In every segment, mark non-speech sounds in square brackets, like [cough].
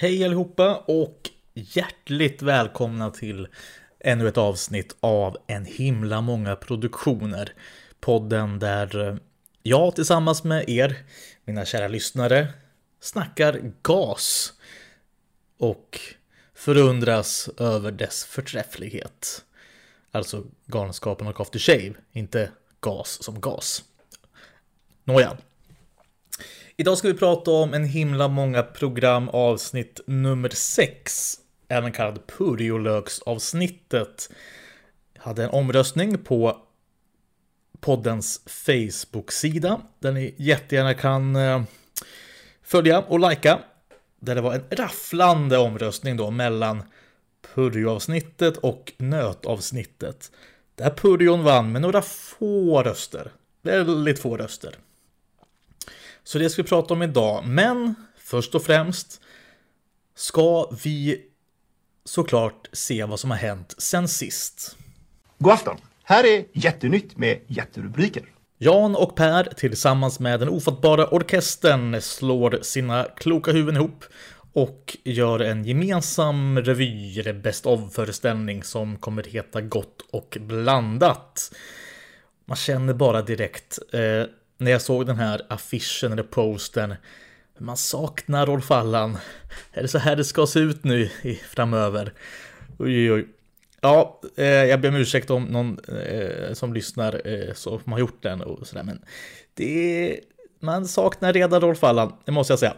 Hej allihopa och hjärtligt välkomna till ännu ett avsnitt av En himla många produktioner. Podden där eh, jag tillsammans med er, mina kära lyssnare, snackar gas och förundras över dess förträfflighet. Alltså Galenskapen och After Shave, inte gas som gas. Nåja. Idag ska vi prata om en himla många program avsnitt nummer 6. Även kallad Purjolöksavsnittet. Jag hade en omröstning på poddens Facebook-sida. Där ni jättegärna kan eh, följa och likea. Där det var en rafflande omröstning då mellan Purjo-avsnittet och nötavsnittet. Där Purjon vann med några få röster. Väldigt få röster. Så det ska vi prata om idag. Men först och främst ska vi såklart se vad som har hänt sen sist. God afton! Här är Jättenytt med jätterubriker. Jan och Per tillsammans med den ofattbara orkestern slår sina kloka huvuden ihop och gör en gemensam revy, eller best of-föreställning som kommer heta Gott och blandat. Man känner bara direkt eh, när jag såg den här affischen eller posten. man saknar Rolf Allan. Är det så här det ska se ut nu framöver? Oj, oj. Ja, eh, jag ber om ursäkt om någon eh, som lyssnar eh, som har gjort den och sådär, men det man saknar redan Rolf Allan, det måste jag säga.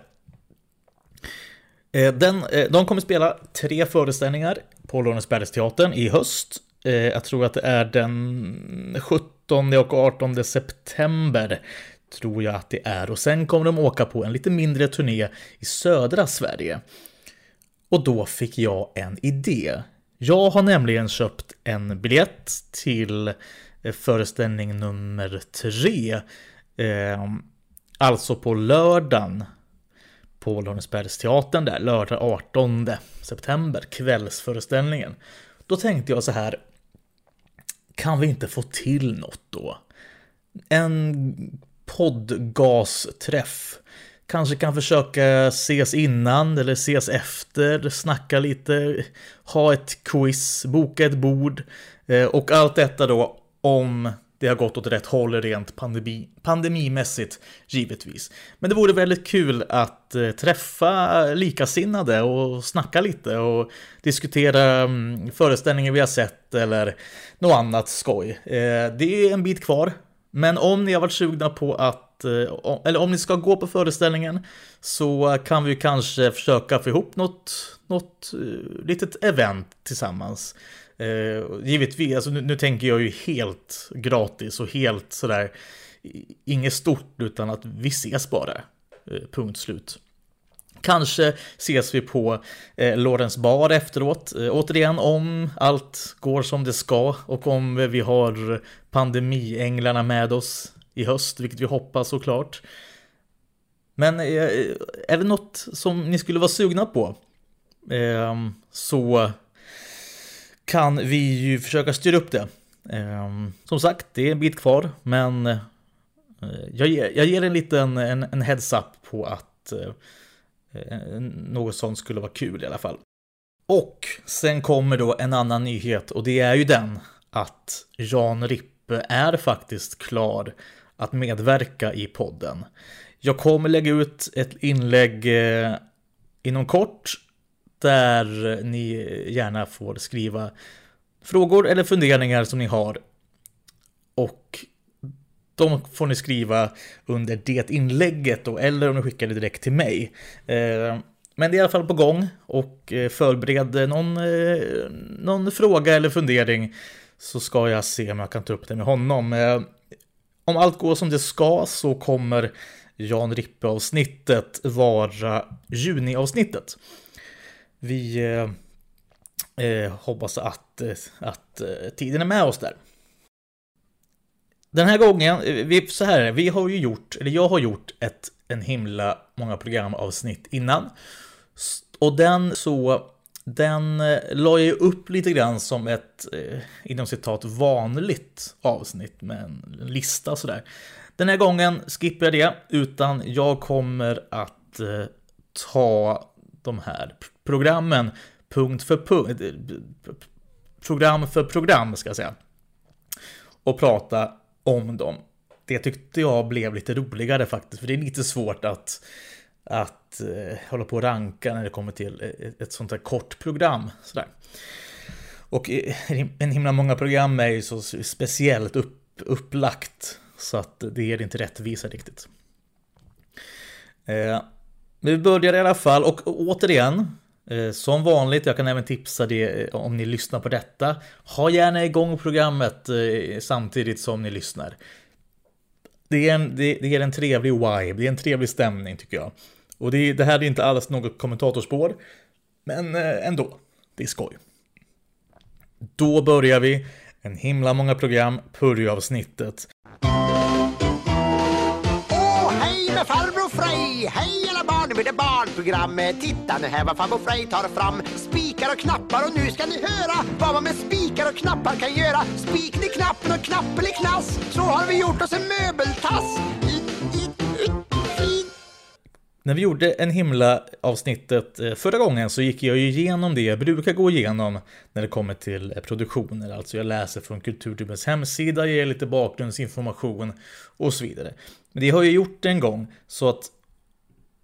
Eh, den, eh, de kommer spela tre föreställningar på Lånesbergsteatern i höst. Eh, jag tror att det är den 17 och 18 september tror jag att det är. Och sen kommer de åka på en lite mindre turné i södra Sverige. Och då fick jag en idé. Jag har nämligen köpt en biljett till eh, föreställning nummer tre. Ehm, alltså på lördagen på Lorensbergsteatern där, lördag 18 september, kvällsföreställningen. Då tänkte jag så här, kan vi inte få till något då? En poddgasträff. Kanske kan försöka ses innan eller ses efter, snacka lite, ha ett quiz, boka ett bord eh, och allt detta då om det har gått åt rätt håll rent pandemi, pandemimässigt, givetvis. Men det vore väldigt kul att eh, träffa likasinnade och snacka lite och diskutera mm, föreställningar vi har sett eller något annat skoj. Eh, det är en bit kvar, men om ni har varit sugna på att, eh, eller om ni ska gå på föreställningen så kan vi kanske försöka få ihop något, något litet event tillsammans. Eh, givetvis, alltså nu, nu, tänker jag ju helt gratis och helt sådär, inget stort utan att vi ses bara. Eh, punkt slut. Kanske ses vi på eh, Lorens bar efteråt. Eh, återigen om allt går som det ska och om vi har pandemiänglarna med oss i höst, vilket vi hoppas såklart. Men eh, är det något som ni skulle vara sugna på? Eh, så kan vi ju försöka styra upp det. Ehm, som sagt, det är en bit kvar, men eh, jag ger, jag ger en liten en, en heads-up på att eh, eh, något sånt skulle vara kul i alla fall. Och sen kommer då en annan nyhet och det är ju den att Jan Rippe är faktiskt klar att medverka i podden. Jag kommer lägga ut ett inlägg inom kort där ni gärna får skriva frågor eller funderingar som ni har. Och de får ni skriva under det inlägget då, eller om ni skickar det direkt till mig. Eh, men det är i alla fall på gång och eh, förbered någon, eh, någon fråga eller fundering så ska jag se om jag kan ta upp det med honom. Om allt går som det ska så kommer Jan Rippe-avsnittet vara juniavsnittet. Vi eh, eh, hoppas att, eh, att eh, tiden är med oss där. Den här gången, vi, så här vi har ju gjort, eller jag har gjort ett, en himla många programavsnitt innan. Och den så, den la jag upp lite grann som ett, inom citat, vanligt avsnitt med en lista sådär. Den här gången skippar jag det, utan jag kommer att ta de här programmen punkt för punkt, program för program ska jag säga. Och prata om dem. Det tyckte jag blev lite roligare faktiskt, för det är lite svårt att, att eh, hålla på och ranka när det kommer till ett, ett sånt här kort program. Sådär. Och eh, en himla många program är ju så speciellt upp, upplagt så att det ger inte rättvisa riktigt. Eh, men vi börjar i alla fall och återigen Eh, som vanligt, jag kan även tipsa det eh, om ni lyssnar på detta. Ha gärna igång programmet eh, samtidigt som ni lyssnar. Det, är en, det, det ger en trevlig vibe, det är en trevlig stämning tycker jag. Och det, det här är inte alls något kommentatorspår, men ändå, det är skoj. Då börjar vi. En himla många program, Purjo-avsnittet. Åh, hej med farbror Hej alla barn, nu blir det barnprogram. Eh, titta nu här vad farbror Frej tar fram. Spikar och knappar och nu ska ni höra vad man med spikar och knappar kan göra. Spiken i knappen och knappen i knass. Så har vi gjort oss en möbeltass. När vi gjorde en himla avsnittet eh, förra gången så gick jag ju igenom det jag brukar gå igenom när det kommer till eh, produktioner. Alltså jag läser från Kulturtubens hemsida, ger lite bakgrundsinformation och så vidare. Men det har jag gjort en gång så att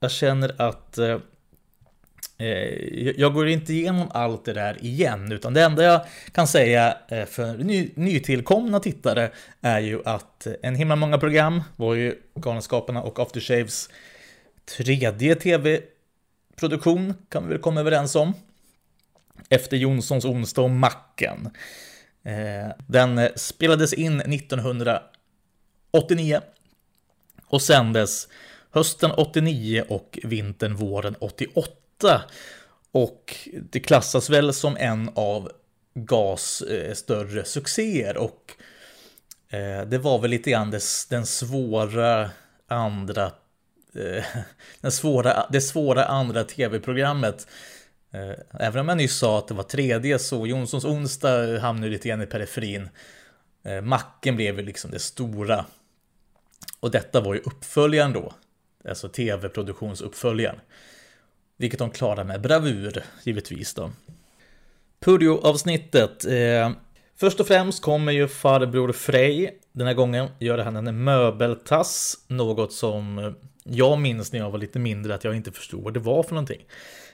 jag känner att eh, eh, jag går inte igenom allt det där igen, utan det enda jag kan säga eh, för ny, nytillkomna tittare är ju att eh, en himla många program var ju Galenskaparna och Aftershaves tredje tv-produktion kan vi väl komma överens om. Efter Jonssons onsdag och Macken. Eh, den spelades in 1989 och sändes hösten 89 och vintern våren 88. Och det klassas väl som en av GAS eh, större succéer och eh, det var väl lite grann den svåra andra eh, [laughs] den svåra, det svåra andra tv-programmet. Även om jag nyss sa att det var tredje så Jonssons onsdag hamnade lite grann i periferin. Macken blev ju liksom det stora. Och detta var ju uppföljaren då. Alltså tv-produktionsuppföljaren. Vilket de klarar med bravur, givetvis då. Purjo-avsnittet. Eh, först och främst kommer ju farbror Frej. Den här gången gör han en möbeltass. Något som jag minns när jag var lite mindre att jag inte förstod vad det var för någonting.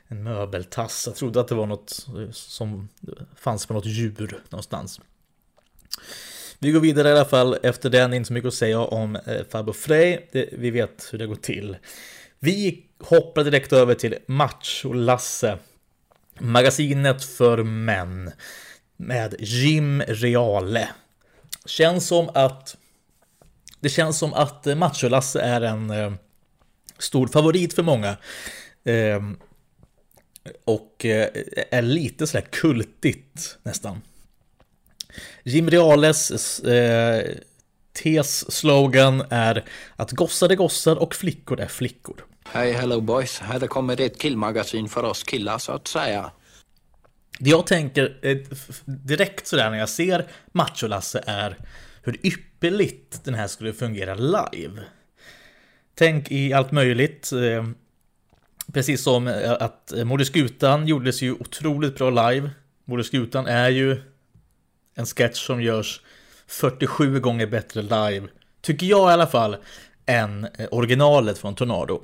En möbeltass, jag trodde att det var något eh, som fanns på något djur någonstans. Vi går vidare i alla fall efter den, inte så mycket att säga om eh, Farbror Frey, vi vet hur det går till. Vi hoppar direkt över till Macho-Lasse, magasinet för män med Jim Reale. Känns som att det känns som att eh, Macho-Lasse är en eh, stor favorit för många. Eh, och eh, är lite sådär kultigt nästan. Jim Reales eh, tes slogan är att gossar är gossar och flickor är flickor. Hej, hello boys. Här kommer ett killmagasin för oss killar så att säga. Det jag tänker eh, direkt sådär när jag ser Macho-Lasse är hur ypperligt den här skulle fungera live. Tänk i allt möjligt. Eh, precis som eh, att Moder Skutan gjordes ju otroligt bra live. Moder Skutan är ju en sketch som görs 47 gånger bättre live, tycker jag i alla fall, än eh, originalet från Tornado.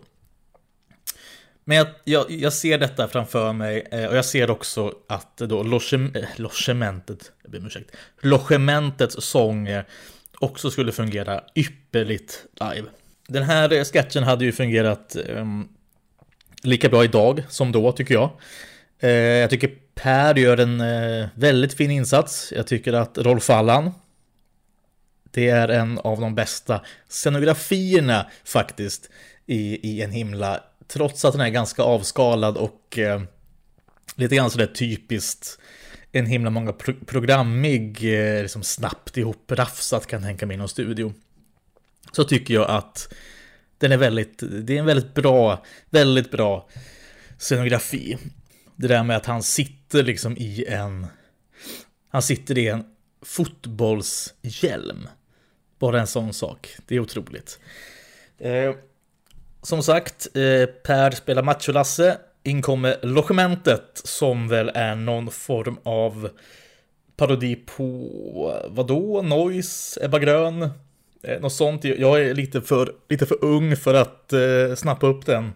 Men jag, jag, jag, ser detta framför mig eh, och jag ser också att då eh, logementet, jag ber om ursäkt, logementets sång också skulle fungera ypperligt live. Den här sketchen hade ju fungerat um, lika bra idag som då tycker jag. Uh, jag tycker Per gör en eh, väldigt fin insats. Jag tycker att Rolf Allan det är en av de bästa scenografierna faktiskt i, i en himla, trots att den är ganska avskalad och eh, lite grann sådär typiskt en himla många pro programmig, eh, liksom snabbt ihop rafsat kan tänka mig i någon studio så tycker jag att den är väldigt, det är en väldigt bra, väldigt bra scenografi. Det där med att han sitter liksom i en, han sitter i en fotbollshjälm. Bara en sån sak, det är otroligt. Eh, som sagt, eh, Per spelar Macho-Lasse. In kommer Logementet som väl är någon form av parodi på vadå? Noise? Ebba Grön? Eh, något sånt. Jag är lite för, lite för ung för att eh, snappa upp den.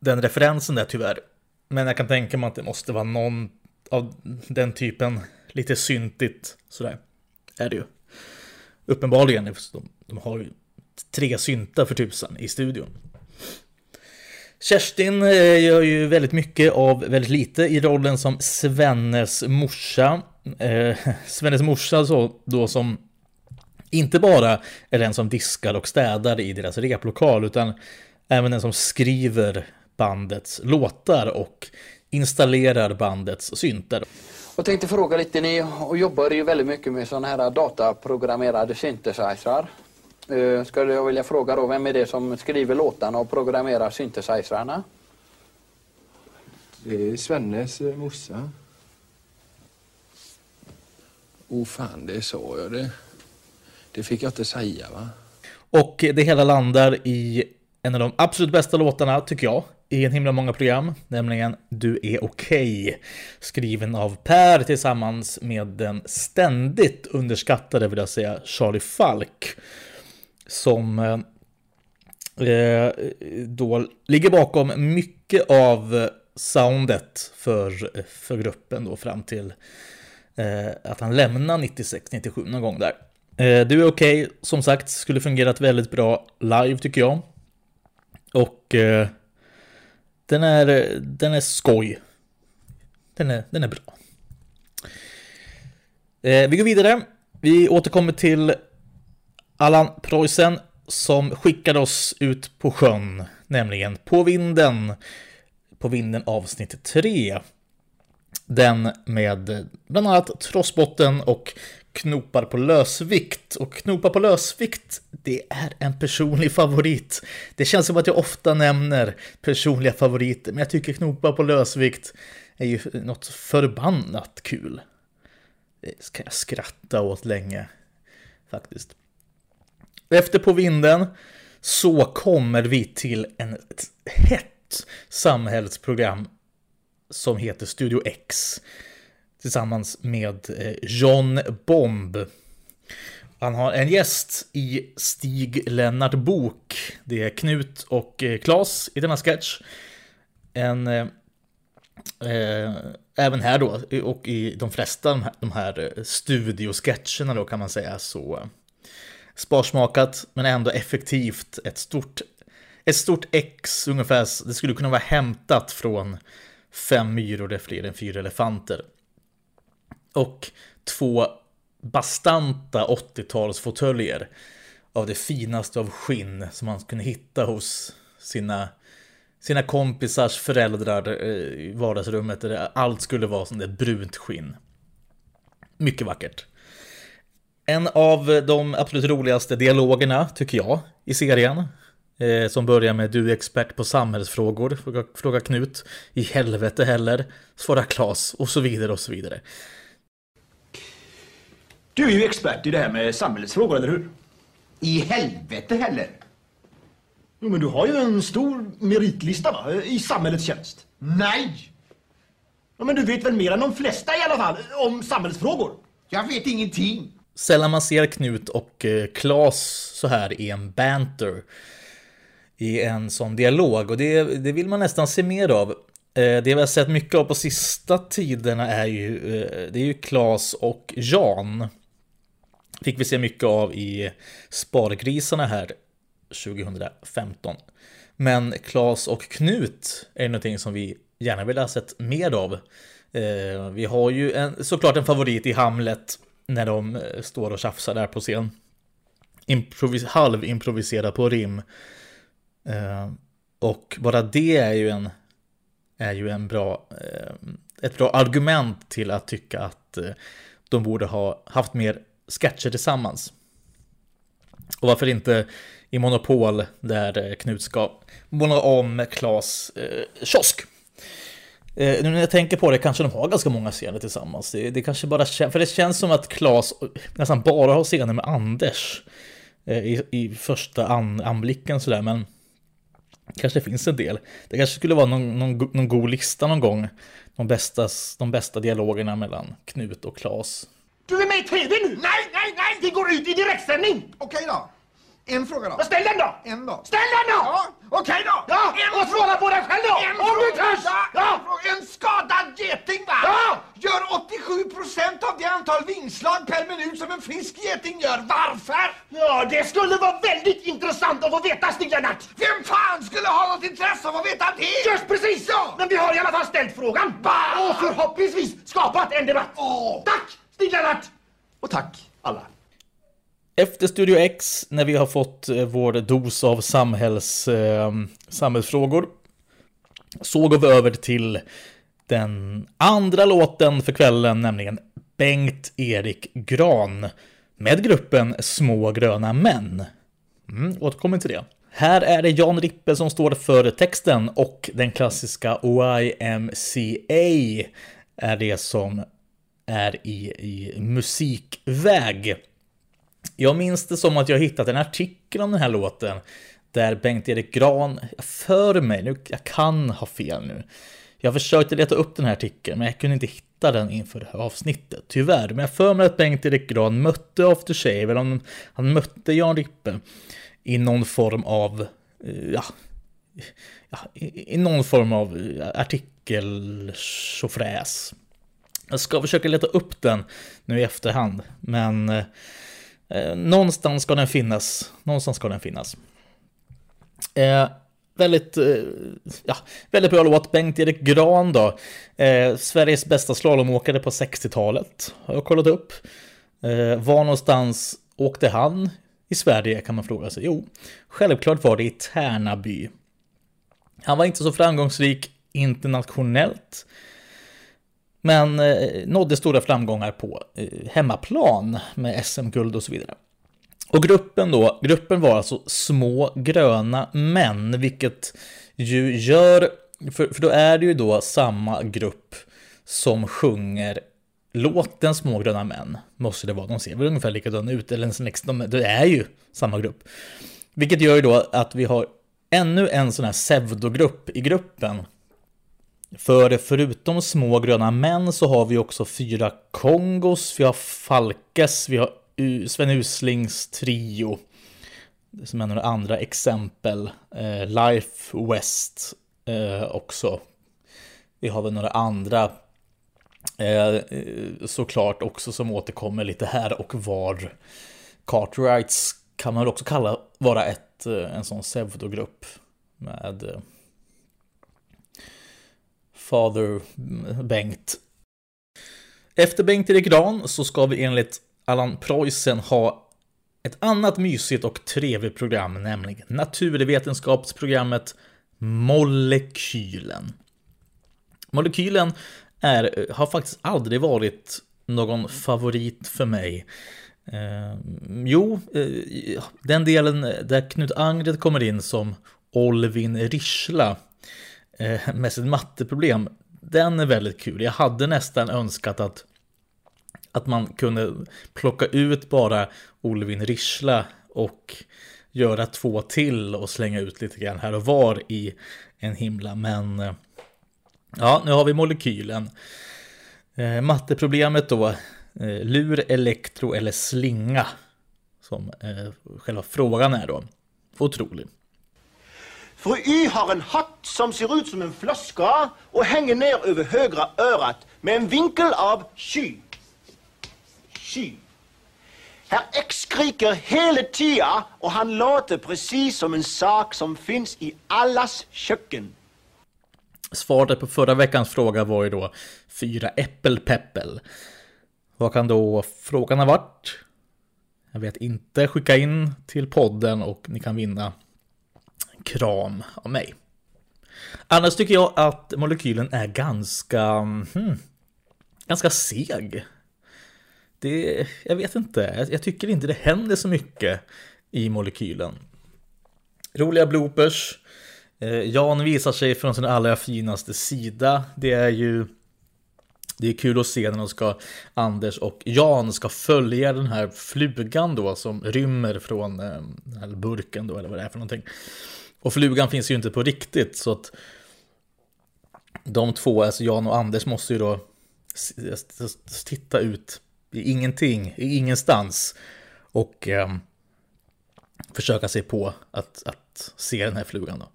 Den referensen där tyvärr. Men jag kan tänka mig att det måste vara någon av den typen. Lite syntigt sådär. Är det ju. Uppenbarligen. De, de har ju tre syntar för tusan i studion. Kerstin eh, gör ju väldigt mycket av väldigt lite i rollen som Svennes morsa. Eh, [laughs] Svennes morsa så, då som inte bara är den som diskar och städar i deras replokal utan även den som skriver bandets låtar och installerar bandets syntar. Jag tänkte fråga lite, ni jobbar ju väldigt mycket med sådana här dataprogrammerade synthesizrar. Uh, skulle jag vilja fråga då, vem är det som skriver låtarna och programmerar synthesizrarna? Det är Svennes eh, morsa. Oh fan, det är så ja det. Det fick jag inte säga va? Och det hela landar i en av de absolut bästa låtarna, tycker jag, i en himla många program, nämligen Du är okej, okay, skriven av Per tillsammans med den ständigt underskattade, vill jag säga, Charlie Falk som eh, då ligger bakom mycket av soundet för, för gruppen då fram till eh, att han lämnar 96-97 någon gång där. Eh, du är okej, okay. som sagt, skulle fungerat väldigt bra live tycker jag. Och eh, den, är, den är skoj. Den är, den är bra. Eh, vi går vidare. Vi återkommer till Allan Preussen som skickade oss ut på sjön, nämligen På vinden. På vinden avsnitt 3. Den med bland annat trossbotten och knopar på lösvikt. Och knopar på lösvikt, det är en personlig favorit. Det känns som att jag ofta nämner personliga favoriter, men jag tycker knopar på lösvikt är ju något förbannat kul. Det ska jag skratta åt länge, faktiskt. Efter På vinden så kommer vi till en hett samhällsprogram som heter Studio X tillsammans med eh, John Bomb. Han har en gäst i Stig Lennart Bok. Det är Knut och eh, Klas i denna sketch. En, eh, eh, även här då, och i de flesta de här, de här eh, studiosketcherna då kan man säga så sparsmakat men ändå effektivt. Ett stort, ett stort X ungefär, det skulle kunna vara hämtat från fem myror, det är fler än fyra elefanter. Och två bastanta 80-talsfåtöljer av det finaste av skinn som man kunde hitta hos sina, sina kompisars föräldrar eh, i vardagsrummet där allt skulle vara sånt där brunt skinn. Mycket vackert. En av de absolut roligaste dialogerna, tycker jag, i serien. Eh, som börjar med du är expert på samhällsfrågor, fråga, fråga Knut. I helvete heller, svarar Klas och så vidare och så vidare. Du är ju expert i det här med samhällsfrågor, eller hur? I helvete heller. Jo, men du har ju en stor meritlista va? I samhällets tjänst. Nej! Ja, men du vet väl mer än de flesta i alla fall om samhällsfrågor? Jag vet ingenting. Sällan man ser Knut och eh, Klas så här i en banter. I en sån dialog och det, det vill man nästan se mer av. Eh, det vi har sett mycket av på sista tiderna är ju, eh, det är ju Klas och Jan. Fick vi se mycket av i Spargrisarna här 2015. Men Klas och Knut är någonting som vi gärna vill ha sett mer av. Eh, vi har ju en, såklart en favorit i Hamlet när de eh, står och tjafsar där på scen. Improvis halvimprovisera på rim. Eh, och bara det är ju en, är ju en bra, eh, ett bra argument till att tycka att de borde ha haft mer sketcher tillsammans. Och varför inte i Monopol där eh, Knut ska måla om Klas eh, kiosk. Eh, nu när jag tänker på det kanske de har ganska många scener tillsammans. Det, det kanske bara för det känns som att Klas nästan bara har scener med Anders eh, i, i första an, anblicken sådär. Men Kanske finns en del. Det kanske skulle vara någon, någon, någon god lista någon gång. De bästa, de bästa dialogerna mellan Knut och Klas. Du är med i TV nu! Det går ut i direktsändning! Okej då. En fråga då. Ställ den då! En då. Ställ den då! Ja, okej då. Ja, En och svara på den själv då! En Om du törs! Ja, Ja! en skadad geting va? Ja! Gör 87% av det antal vingslag per minut som en frisk geting gör. Varför? Ja, det skulle vara väldigt intressant att få veta, Natt! Vem fan skulle ha något intresse av att veta det? Just precis! Ja. Men vi har i alla fall ställt frågan Va? och förhoppningsvis skapat en debatt. Åh. Tack, Natt! Och tack alla. Efter Studio X, när vi har fått eh, vår dos av samhälls, eh, samhällsfrågor, så går vi över till den andra låten för kvällen, nämligen Bengt-Erik Gran med gruppen Små Gröna Män. Mm, återkommer till det. Här är det Jan Rippe som står för texten och den klassiska YMCA är det som är i, i musikväg. Jag minns det som att jag hittat en artikel om den här låten där Bengt-Erik Gran, för mig, nu, jag kan ha fel nu. Jag försökte leta upp den här artikeln, men jag kunde inte hitta den inför det här avsnittet, tyvärr. Men jag för mig att Bengt-Erik Gran mötte After Shave, eller han, han mötte Jan Rippe i någon form av, eh, ja, ja i, i någon form av eh, artikel fräs. Jag ska försöka leta upp den nu i efterhand, men eh, eh, någonstans ska den finnas. Någonstans ska den finnas. Eh, väldigt, eh, ja, väldigt bra låt. Bengt-Erik Gran då. Eh, Sveriges bästa slalomåkare på 60-talet. Har jag kollat upp. Eh, var någonstans åkte han i Sverige kan man fråga sig. Jo, självklart var det i Tärnaby. Han var inte så framgångsrik internationellt. Men eh, nådde stora framgångar på eh, hemmaplan med SM-guld och så vidare. Och gruppen då, gruppen var alltså små gröna män, vilket ju gör, för, för då är det ju då samma grupp som sjunger låten Små gröna män, måste det vara, de ser väl ungefär likadana ut, eller liksom, det är ju samma grupp. Vilket gör ju då att vi har ännu en sån här pseudogrupp i gruppen för förutom små gröna män så har vi också fyra Kongos, vi har Falkes, vi har Sven Uslings trio. Som är några andra exempel. Eh, Life West eh, också. Vi har väl några andra eh, såklart också som återkommer lite här och var. Cartwrights kan man väl också kalla vara ett, eh, en sån pseudogrupp med eh, father Bengt. Efter Bengt-Erik Gran så ska vi enligt Allan Preussen ha ett annat mysigt och trevligt program, nämligen naturvetenskapsprogrammet Molekylen. Molekylen är, har faktiskt aldrig varit någon favorit för mig. Eh, jo, eh, den delen där Knut Angred kommer in som Olvin Rischla eh, med sitt matteproblem, den är väldigt kul. Jag hade nästan önskat att, att man kunde plocka ut bara Olvin Rischla och göra två till och slänga ut lite grann här och var i en himla. Men eh, ja, nu har vi molekylen. Eh, matteproblemet då, eh, lur, elektro eller slinga. Som eh, själva frågan är då. Otrolig. Fru Y har en hatt som ser ut som en flaska och hänger ner över högra örat med en vinkel av sky. Sky. Herr X skriker hela tiden och han låter precis som en sak som finns i allas köken. Svaret på förra veckans fråga var ju då fyra äppelpeppel. Vad kan då frågan ha varit? Jag vet inte. Skicka in till podden och ni kan vinna kram av mig. Annars tycker jag att molekylen är ganska, hmm, ganska seg. Det, jag vet inte, jag tycker inte det händer så mycket i molekylen. Roliga bloopers. Eh, Jan visar sig från sin allra finaste sida. Det är ju det är kul att se när de ska, Anders och Jan ska följa den här flugan då som rymmer från eh, den här burken då eller vad det är för någonting. Och flugan finns ju inte på riktigt så att de två, alltså Jan och Anders måste ju då titta ut i ingenting, i ingenstans och eh, försöka sig på att, att se den här flugan då.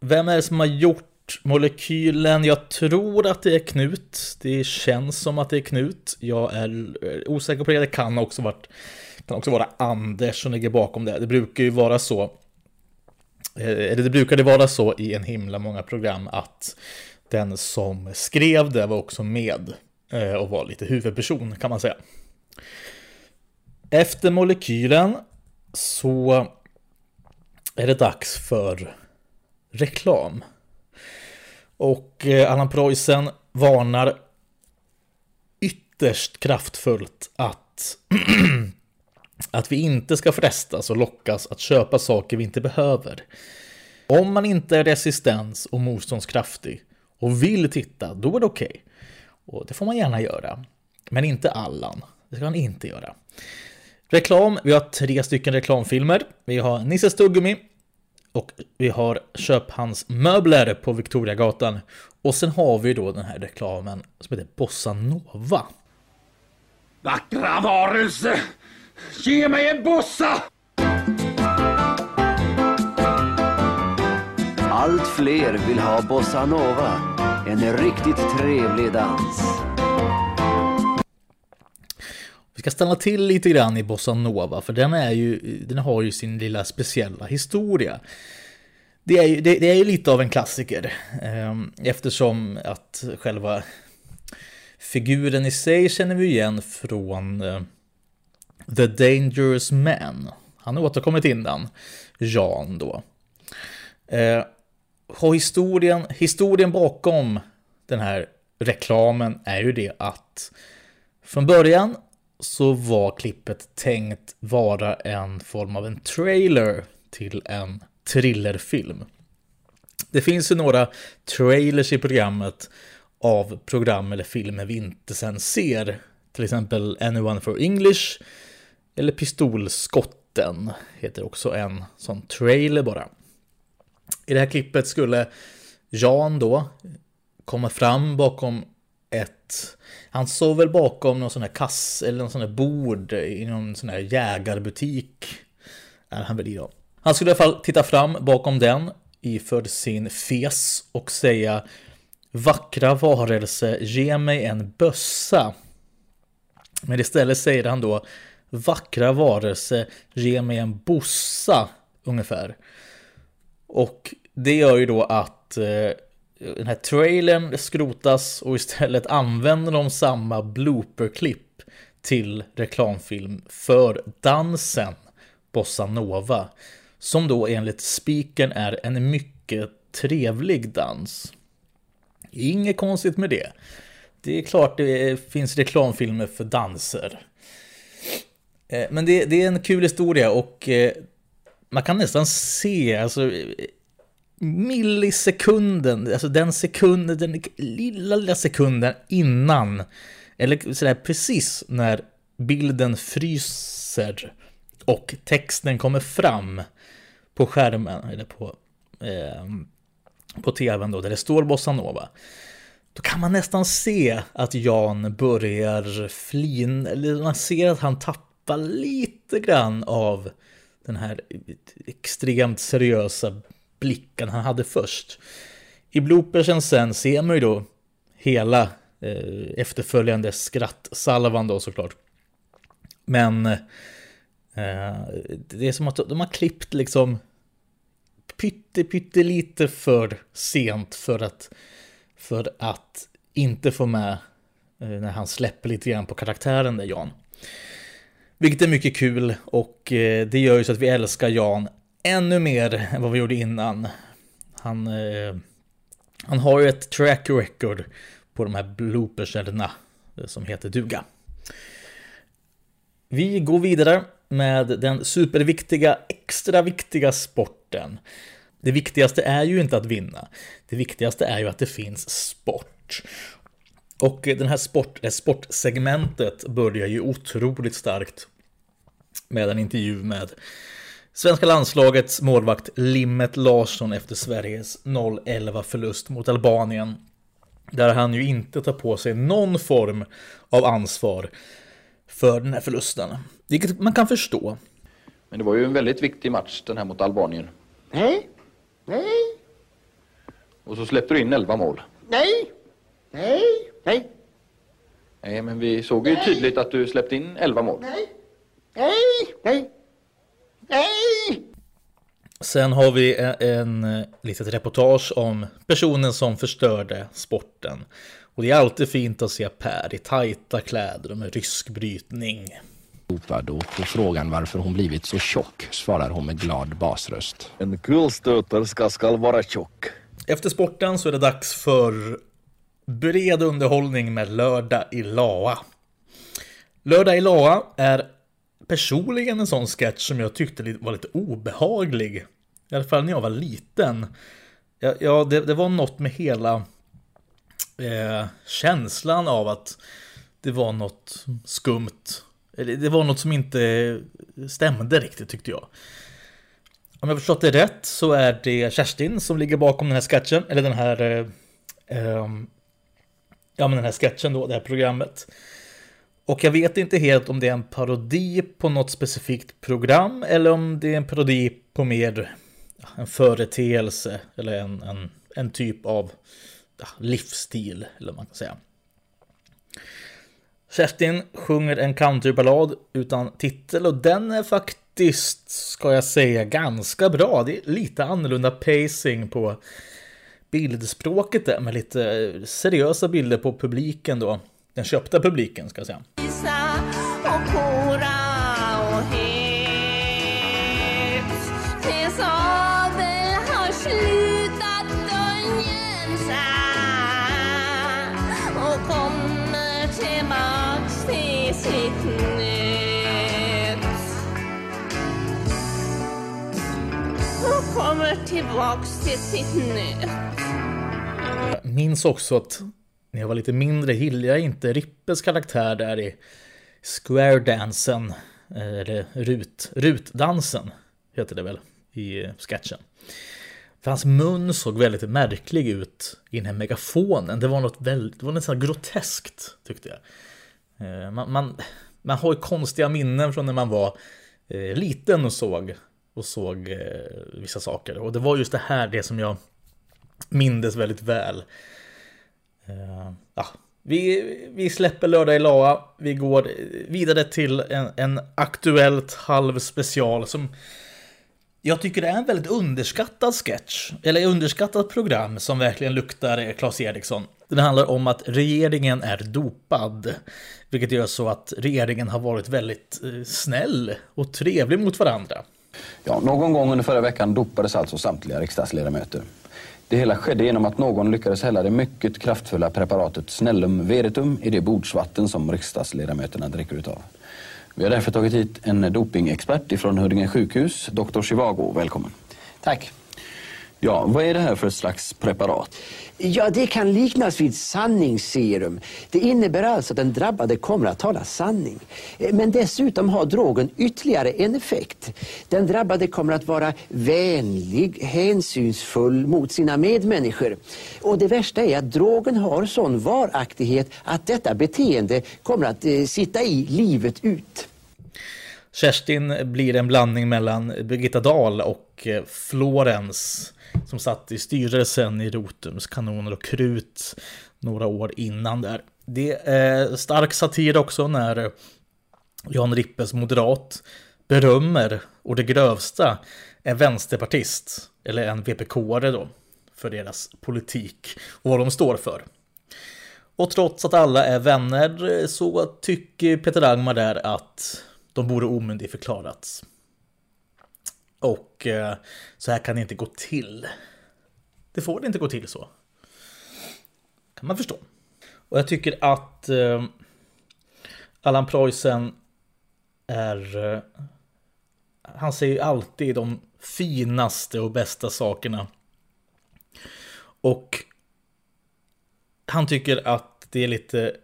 Vem är det som har gjort molekylen? Jag tror att det är Knut. Det känns som att det är Knut. Jag är eh, osäker på det. Det kan också, varit, kan också vara Anders som ligger bakom det. Det brukar ju vara så. Eh, eller det brukade vara så i en himla många program att den som skrev det var också med eh, och var lite huvudperson kan man säga. Efter molekylen så är det dags för reklam. Och eh, Allan Preussen varnar ytterst kraftfullt att, [clears throat] att vi inte ska frestas och lockas att köpa saker vi inte behöver. Om man inte är resistens och motståndskraftig och vill titta, då är det okej. Okay. Och det får man gärna göra. Men inte Allan. Det ska han inte göra. Reklam, vi har tre stycken reklamfilmer. Vi har Nisses tuggummi och vi har Köp hans möbler på Victoriagatan. Och sen har vi då den här reklamen som heter Bossa Nova. Vackra varelse! Ge mig en bossa! Allt fler vill ha Bossa Nova. En riktigt trevlig dans. Vi ska stanna till lite grann i Bossa Nova, för den, är ju, den har ju sin lilla speciella historia. Det är ju, det, det är ju lite av en klassiker, ehm, eftersom att själva figuren i sig känner vi igen från eh, The Dangerous Man. Han har återkommit innan, Jan då. Eh, och historien, historien bakom den här reklamen är ju det att från början så var klippet tänkt vara en form av en trailer till en thrillerfilm. Det finns ju några trailers i programmet av program eller filmer vi inte sen ser. Till exempel Anyone for English eller Pistolskotten heter också en sån trailer bara. I det här klippet skulle Jan då komma fram bakom ett... Han sov väl bakom någon sån här kass eller någon sån här bord i någon sån här jägarbutik. Är han väl i då. Han skulle i alla fall titta fram bakom den iförd sin fes och säga Vackra varelse, ge mig en bössa. Men istället säger han då Vackra varelse, ge mig en bossa ungefär. Och det gör ju då att eh, den här trailern skrotas och istället använder de samma blooperklipp till reklamfilm för dansen Bossa Nova. Som då enligt speakern är en mycket trevlig dans. Inget konstigt med det. Det är klart det finns reklamfilmer för danser. Eh, men det, det är en kul historia och eh, man kan nästan se, alltså millisekunden, alltså den sekunden, den lilla, lilla sekunden innan, eller sådär precis när bilden fryser och texten kommer fram på skärmen, eller på, eh, på tvn då, där det står bossanova. Då kan man nästan se att Jan börjar flin, eller man ser att han tappar lite grann av den här extremt seriösa blicken han hade först. I bloopersen sen ser man ju då hela eh, efterföljande skrattsalvan då såklart. Men eh, det är som att de har klippt liksom pytte, pytte lite för sent för att, för att inte få med eh, när han släpper lite grann på karaktären där Jan. Vilket är mycket kul och eh, det gör ju så att vi älskar Jan ännu mer än vad vi gjorde innan. Han, eh, han har ju ett track record på de här blooperserna eh, som heter duga. Vi går vidare med den superviktiga, extra viktiga sporten. Det viktigaste är ju inte att vinna. Det viktigaste är ju att det finns sport. Och den här sport, det sportsegmentet börjar ju otroligt starkt med en intervju med Svenska landslagets målvakt Limmet Larsson efter Sveriges 0-11 förlust mot Albanien. Där han ju inte tar på sig någon form av ansvar för den här förlusten. Vilket man kan förstå. Men det var ju en väldigt viktig match den här mot Albanien. Nej, nej, Och så släppte du in 11 mål. nej, nej, nej, Nej, men vi såg ju tydligt att du släppte in 11 mål. nej, nej, nej, nej. Sen har vi en, en eh, litet reportage om personen som förstörde sporten. Och det är alltid fint att se Per i tajta kläder och med rysk brytning. Och på frågan varför hon blivit så tjock svarar hon med glad basröst. En kulstöterska ska vara tjock. Efter sporten så är det dags för bred underhållning med Lördag i Laa. Lördag i Laa är personligen en sån sketch som jag tyckte var lite obehaglig. I alla fall när jag var liten. Ja, ja det, det var något med hela eh, känslan av att det var något skumt. Eller Det var något som inte stämde riktigt tyckte jag. Om jag förstått det rätt så är det Kerstin som ligger bakom den här sketchen, eller den här... Eh, eh ja men den här sketchen då, det här programmet. Och jag vet inte helt om det är en parodi på något specifikt program eller om det är en parodi på mer ja, en företeelse eller en, en, en typ av ja, livsstil, eller vad man kan säga. Kerstin sjunger en countryballad utan titel och den är faktiskt, ska jag säga, ganska bra. Det är lite annorlunda pacing på bildspråket där med lite eh, seriösa bilder på publiken då. Den köpta publiken ska jag säga. och och kommer tillbaks till sitt nöt. Jag minns också att när jag var lite mindre gillade jag inte Rippes karaktär där i Square-dansen, eh, eller Rut, Rutdansen heter det väl i sketchen. För hans mun såg väldigt märklig ut i den här megafonen. Det var något väldigt, det var nästan groteskt tyckte jag. Eh, man, man, man har ju konstiga minnen från när man var eh, liten och såg, och såg vissa saker. Och det var just det här det som jag mindes väldigt väl. Eh, ja, vi, vi släpper lördag i La'a. Vi går vidare till en, en aktuellt halv special som jag tycker det är en väldigt underskattad sketch, eller underskattat program som verkligen luktar Claes Eriksson. Det handlar om att regeringen är dopad, vilket gör så att regeringen har varit väldigt eh, snäll och trevlig mot varandra. Ja, någon gång under förra veckan dopades alltså samtliga riksdagsledamöter. Det hela skedde genom att någon lyckades hälla det mycket kraftfulla preparatet Snellum Veritum i det bordsvatten som riksdagsledamöterna dricker utav. Vi har därför tagit hit en dopingexpert ifrån Huddinge sjukhus, Dr. Chivago. Välkommen. Tack. Ja, vad är det här för slags preparat? Ja, det kan liknas vid sanningsserum. Det innebär alltså att den drabbade kommer att tala sanning. Eh, Men dessutom har drogen ytterligare en effekt. Den drabbade kommer att vara vänlig, hänsynsfull mot sina medmänniskor. Och det värsta är att drogen har sån varaktighet att detta beteende kommer att eh, sitta i livet ut. Kerstin blir en blandning mellan Birgitta Dahl och eh, Florens som satt i styrelsen i Rotums kanoner och krut några år innan där. Det är stark satir också när Jan Rippes moderat berömmer och det grövsta en vänsterpartist eller en VPK-are då för deras politik och vad de står för. Och trots att alla är vänner så tycker Peter Agmar där att de borde omyndigförklarats. Och eh, så här kan det inte gå till. Det får det inte gå till så. Kan man förstå. Och jag tycker att eh, Allan Preussen är... Eh, han säger ju alltid de finaste och bästa sakerna. Och han tycker att det är lite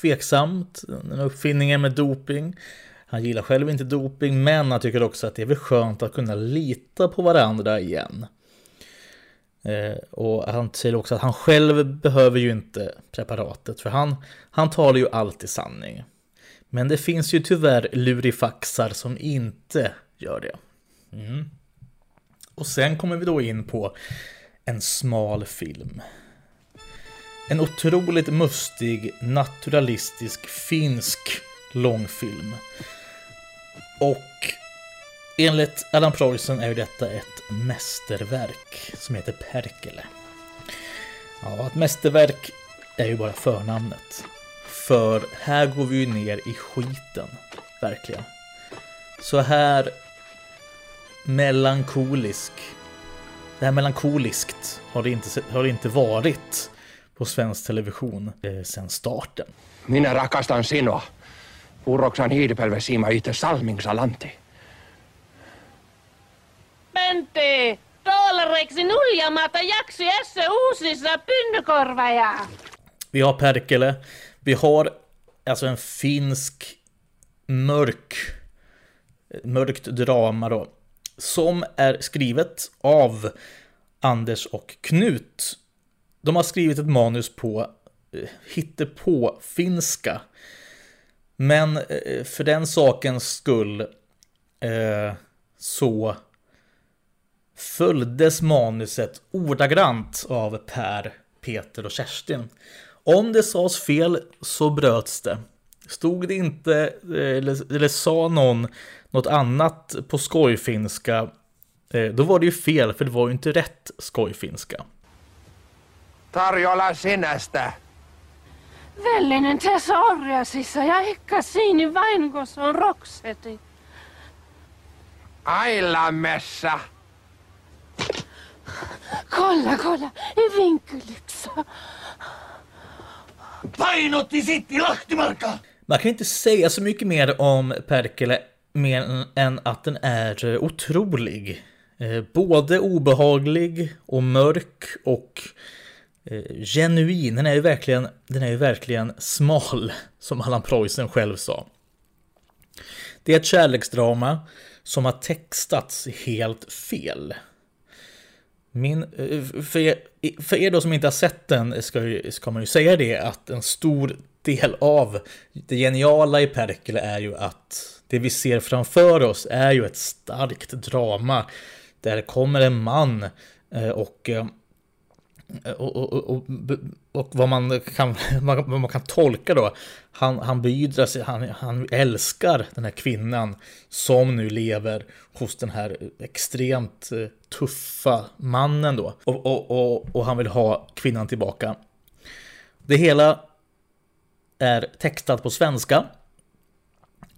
tveksamt, den här uppfinningen med doping. Han gillar själv inte doping, men han tycker också att det är väl skönt att kunna lita på varandra igen. Eh, och han säger också att han själv behöver ju inte preparatet, för han, han talar ju alltid sanning. Men det finns ju tyvärr lurifaxar som inte gör det. Mm. Och sen kommer vi då in på en smal film. En otroligt mustig, naturalistisk, finsk långfilm. Och enligt Allan Preussen är ju detta ett mästerverk som heter Perkele. Ja, ett mästerverk är ju bara förnamnet. För här går vi ju ner i skiten, verkligen. Så här melankolisk. Det här melankoliskt har det inte, har det inte varit på svensk television eh, sedan starten. Minä rakastan sinua. Uroksan hiilipelvesiima itse salmingsalanti. Pentti, dollareiksi nuljamatta jaksi esse uusissa pynnykorvaja. Vi har Perkele. Vi har alltså en finsk mörk, mörkt drama då. Som är skrivet av Anders och Knut. De har skrivit ett manus på eh, hittepå finska. Men eh, för den sakens skull eh, så följdes manuset ordagrant av Per, Peter och Kerstin. Om det sades fel så bröts det. Stod det inte, eh, eller, eller sa någon något annat på skojfinska, eh, då var det ju fel, för det var ju inte rätt skojfinska. Tarjolla sinästä. Vellinen tässä orjasissa ja ehkä siinä vain, kun se on rokseti. Ailamessa. Kolla, kolla, i vinkellyxa. Painotti sitt i Lahtimarka! Man kan inte säga så mycket mer om Perkele mer än att den är otrolig. Eh, både obehaglig och mörk och eh, Eh, genuin. Den är ju verkligen, den är ju verkligen smal, som Allan Preussen själv sa. Det är ett kärleksdrama som har textats helt fel. Min, eh, för, er, för er då som inte har sett den ska, ska man ju säga det att en stor del av det geniala i Perkele är ju att det vi ser framför oss är ju ett starkt drama. Där kommer en man eh, och och, och, och, och, vad man kan, [laughs] vad man kan tolka då, han, han beidrar sig, han, han älskar den här kvinnan som nu lever hos den här extremt eh, tuffa mannen då. Och, och, och, och han vill ha kvinnan tillbaka. Det hela är textat på svenska.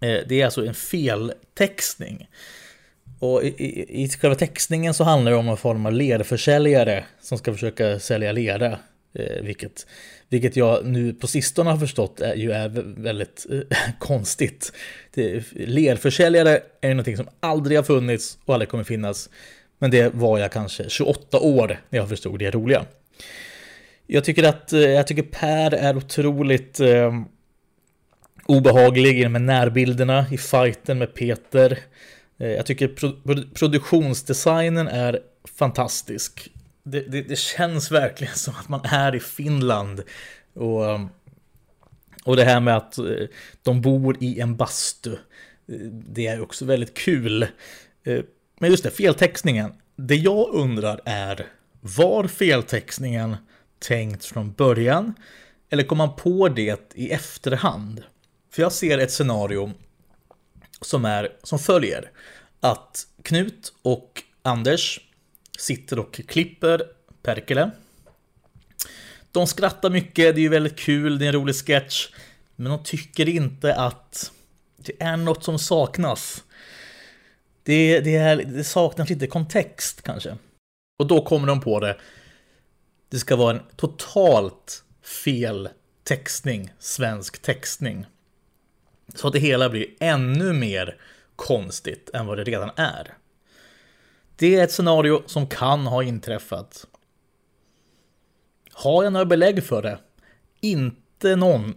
Eh, det är alltså en feltextning. Och i, i, i själva textningen så handlar det om en form av lerförsäljare som ska försöka sälja lera. Eh, vilket, vilket jag nu på sistone har förstått är, ju är väldigt eh, [laughs] konstigt. Det, lerförsäljare är någonting som aldrig har funnits och aldrig kommer finnas. Men det var jag kanske 28 år när jag förstod det roliga. Jag tycker att eh, jag tycker Per är otroligt eh, obehaglig i de här närbilderna i fighten med Peter. Eh, jag tycker pro produktionsdesignen är fantastisk. Det, det, det, känns verkligen som att man är i Finland. Och, och det här med att eh, de bor i en bastu. Eh, det är också väldigt kul. Men just det, feltextningen. Det jag undrar är, var feltextningen tänkt från början? Eller kom man på det i efterhand? För jag ser ett scenario som är som följer. Att Knut och Anders sitter och klipper Perkele. De skrattar mycket, det är ju väldigt kul, det är en rolig sketch. Men de tycker inte att det är något som saknas. Det, det, är, det saknas lite kontext kanske. Och då kommer de på det. Det ska vara en totalt fel textning, svensk textning. Så att det hela blir ännu mer konstigt än vad det redan är. Det är ett scenario som kan ha inträffat. Har jag några belägg för det? Inte någon.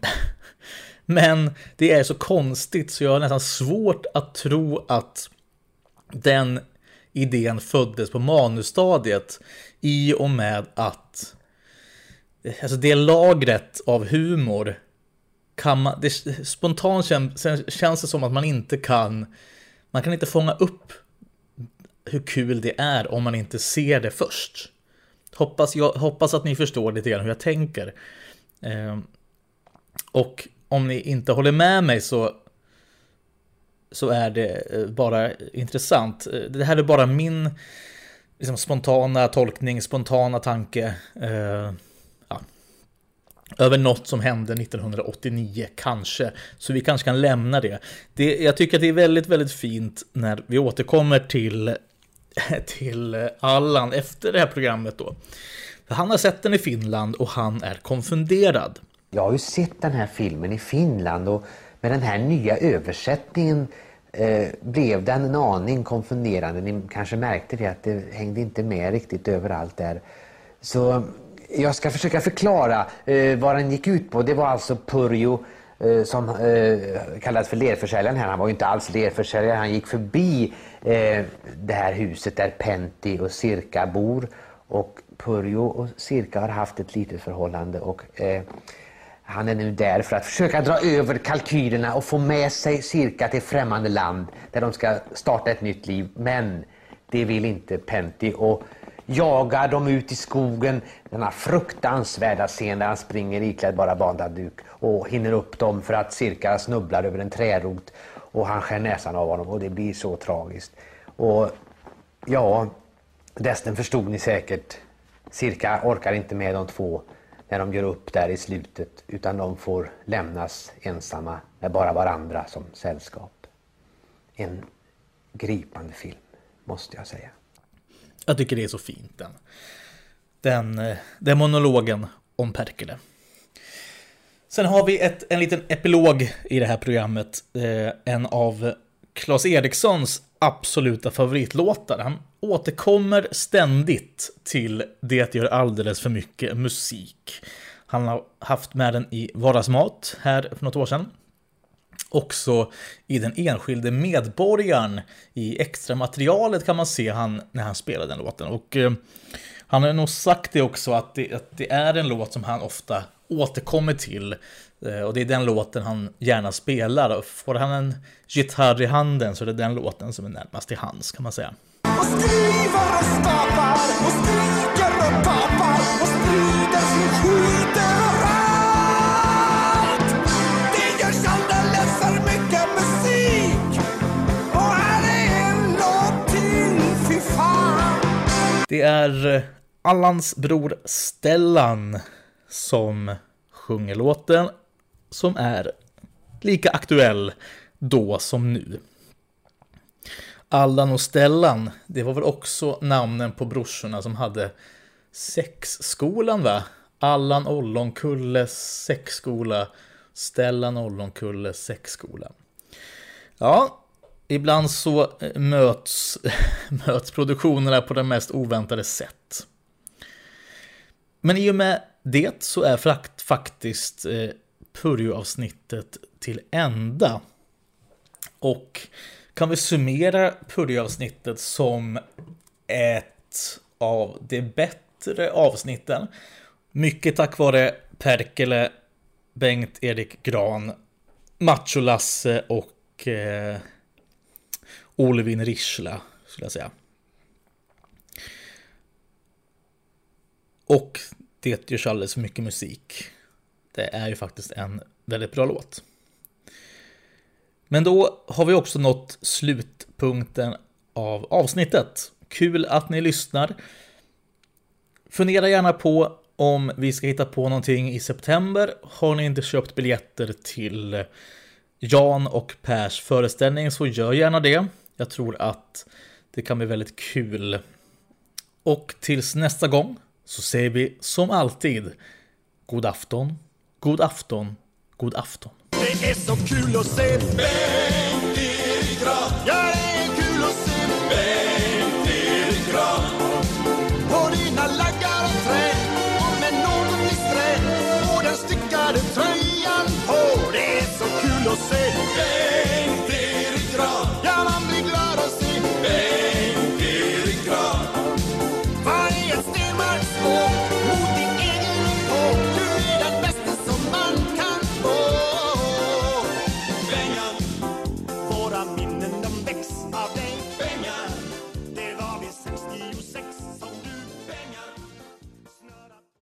[laughs] Men det är så konstigt så jag har nästan svårt att tro att den idén föddes på manusstadiet i och med att alltså det lagret av humor kan man, det, spontant känns, känns det som att man inte kan man kan inte fånga upp hur kul det är om man inte ser det först. Hoppas, jag hoppas att ni förstår lite grann hur jag tänker. Eh, och om ni inte håller med mig så, så är det eh, bara intressant. Eh, det här är bara min liksom, spontana tolkning, spontana tanke. Eh, över något som hände 1989, kanske. Så vi kanske kan lämna det. det. Jag tycker att det är väldigt, väldigt fint när vi återkommer till, [laughs] till Allan efter det här programmet då. För han har sett den i Finland och han är konfunderad. Jag har ju sett den här filmen i Finland och med den här nya översättningen eh, blev den en aning konfunderande. Ni kanske märkte det att det hängde inte med riktigt överallt där. Så jag ska försöka förklara eh, vad den gick ut på. Det var alltså Purjo eh, som eh, kallades för lerförsäljaren här. Han var ju inte alls lerförsäljare. Han gick förbi eh, det här huset där Pentti och Cirka bor. Och Purjo och Cirka har haft ett litet förhållande och eh, han är nu där för att försöka dra över kalkylerna och få med sig Cirka till främmande land där de ska starta ett nytt liv. Men det vill inte Pentti och jagar dem ut i skogen. Denna fruktansvärda scen där han springer iklädd bara bandaduk och hinner upp dem för att Cirka snubblar över en trärot och han skär näsan av honom och det blir så tragiskt. Och ja, resten förstod ni säkert. Cirka orkar inte med de två när de gör upp där i slutet utan de får lämnas ensamma med bara varandra som sällskap. En gripande film, måste jag säga. Jag tycker det är så fint den. Den, eh, den monologen om Perkele. Sen har vi ett, en liten epilog i det här programmet. Eh, en av Claes Erikssons absoluta favoritlåtar. Han återkommer ständigt till Det gör alldeles för mycket musik. Han har haft med den i Vardagsmat här för något år sedan. Också i Den enskilde medborgaren. I extra materialet kan man se han när han spelar den låten. Och eh, han har nog sagt det också att det, att det är en låt som han ofta återkommer till. Eh, och det är den låten han gärna spelar. Och får han en gitarr i handen så är det den låten som är närmast till hands kan man säga. Och skriva och skapa Det är eh, Allans bror Stellan som sjunger låten som är lika aktuell då som nu. Allan och Stellan, det var väl också namnen på brorsorna som hade sexskolan va? Allan Ollonkulle sexskola, Stellan Ollonkulle sexskola. Ja, ibland så eh, möts, [laughs] möts produktionerna på det mest oväntade sätt. Men i och med det så är frakt faktiskt eh, Purjo-avsnittet till ända. Och kan vi summera Purjo-avsnittet som ett av de bättre avsnitten. Mycket tack vare Perkele, Bengt-Erik Gran, Macho-Lasse och eh, Olvin Rischla, skulle jag säga. Och det görs alldeles för mycket musik. Det är ju faktiskt en väldigt bra låt. Men då har vi också nått slutpunkten av avsnittet. Kul att ni lyssnar. Fundera gärna på om vi ska hitta på någonting i september. Har ni inte köpt biljetter till Jan och Pers föreställning så gör gärna det. Jag tror att det kan bli väldigt kul. Och tills nästa gång så säger vi som alltid God afton, god afton, god afton. Det är så kul att se Bengt-Erik Grahn.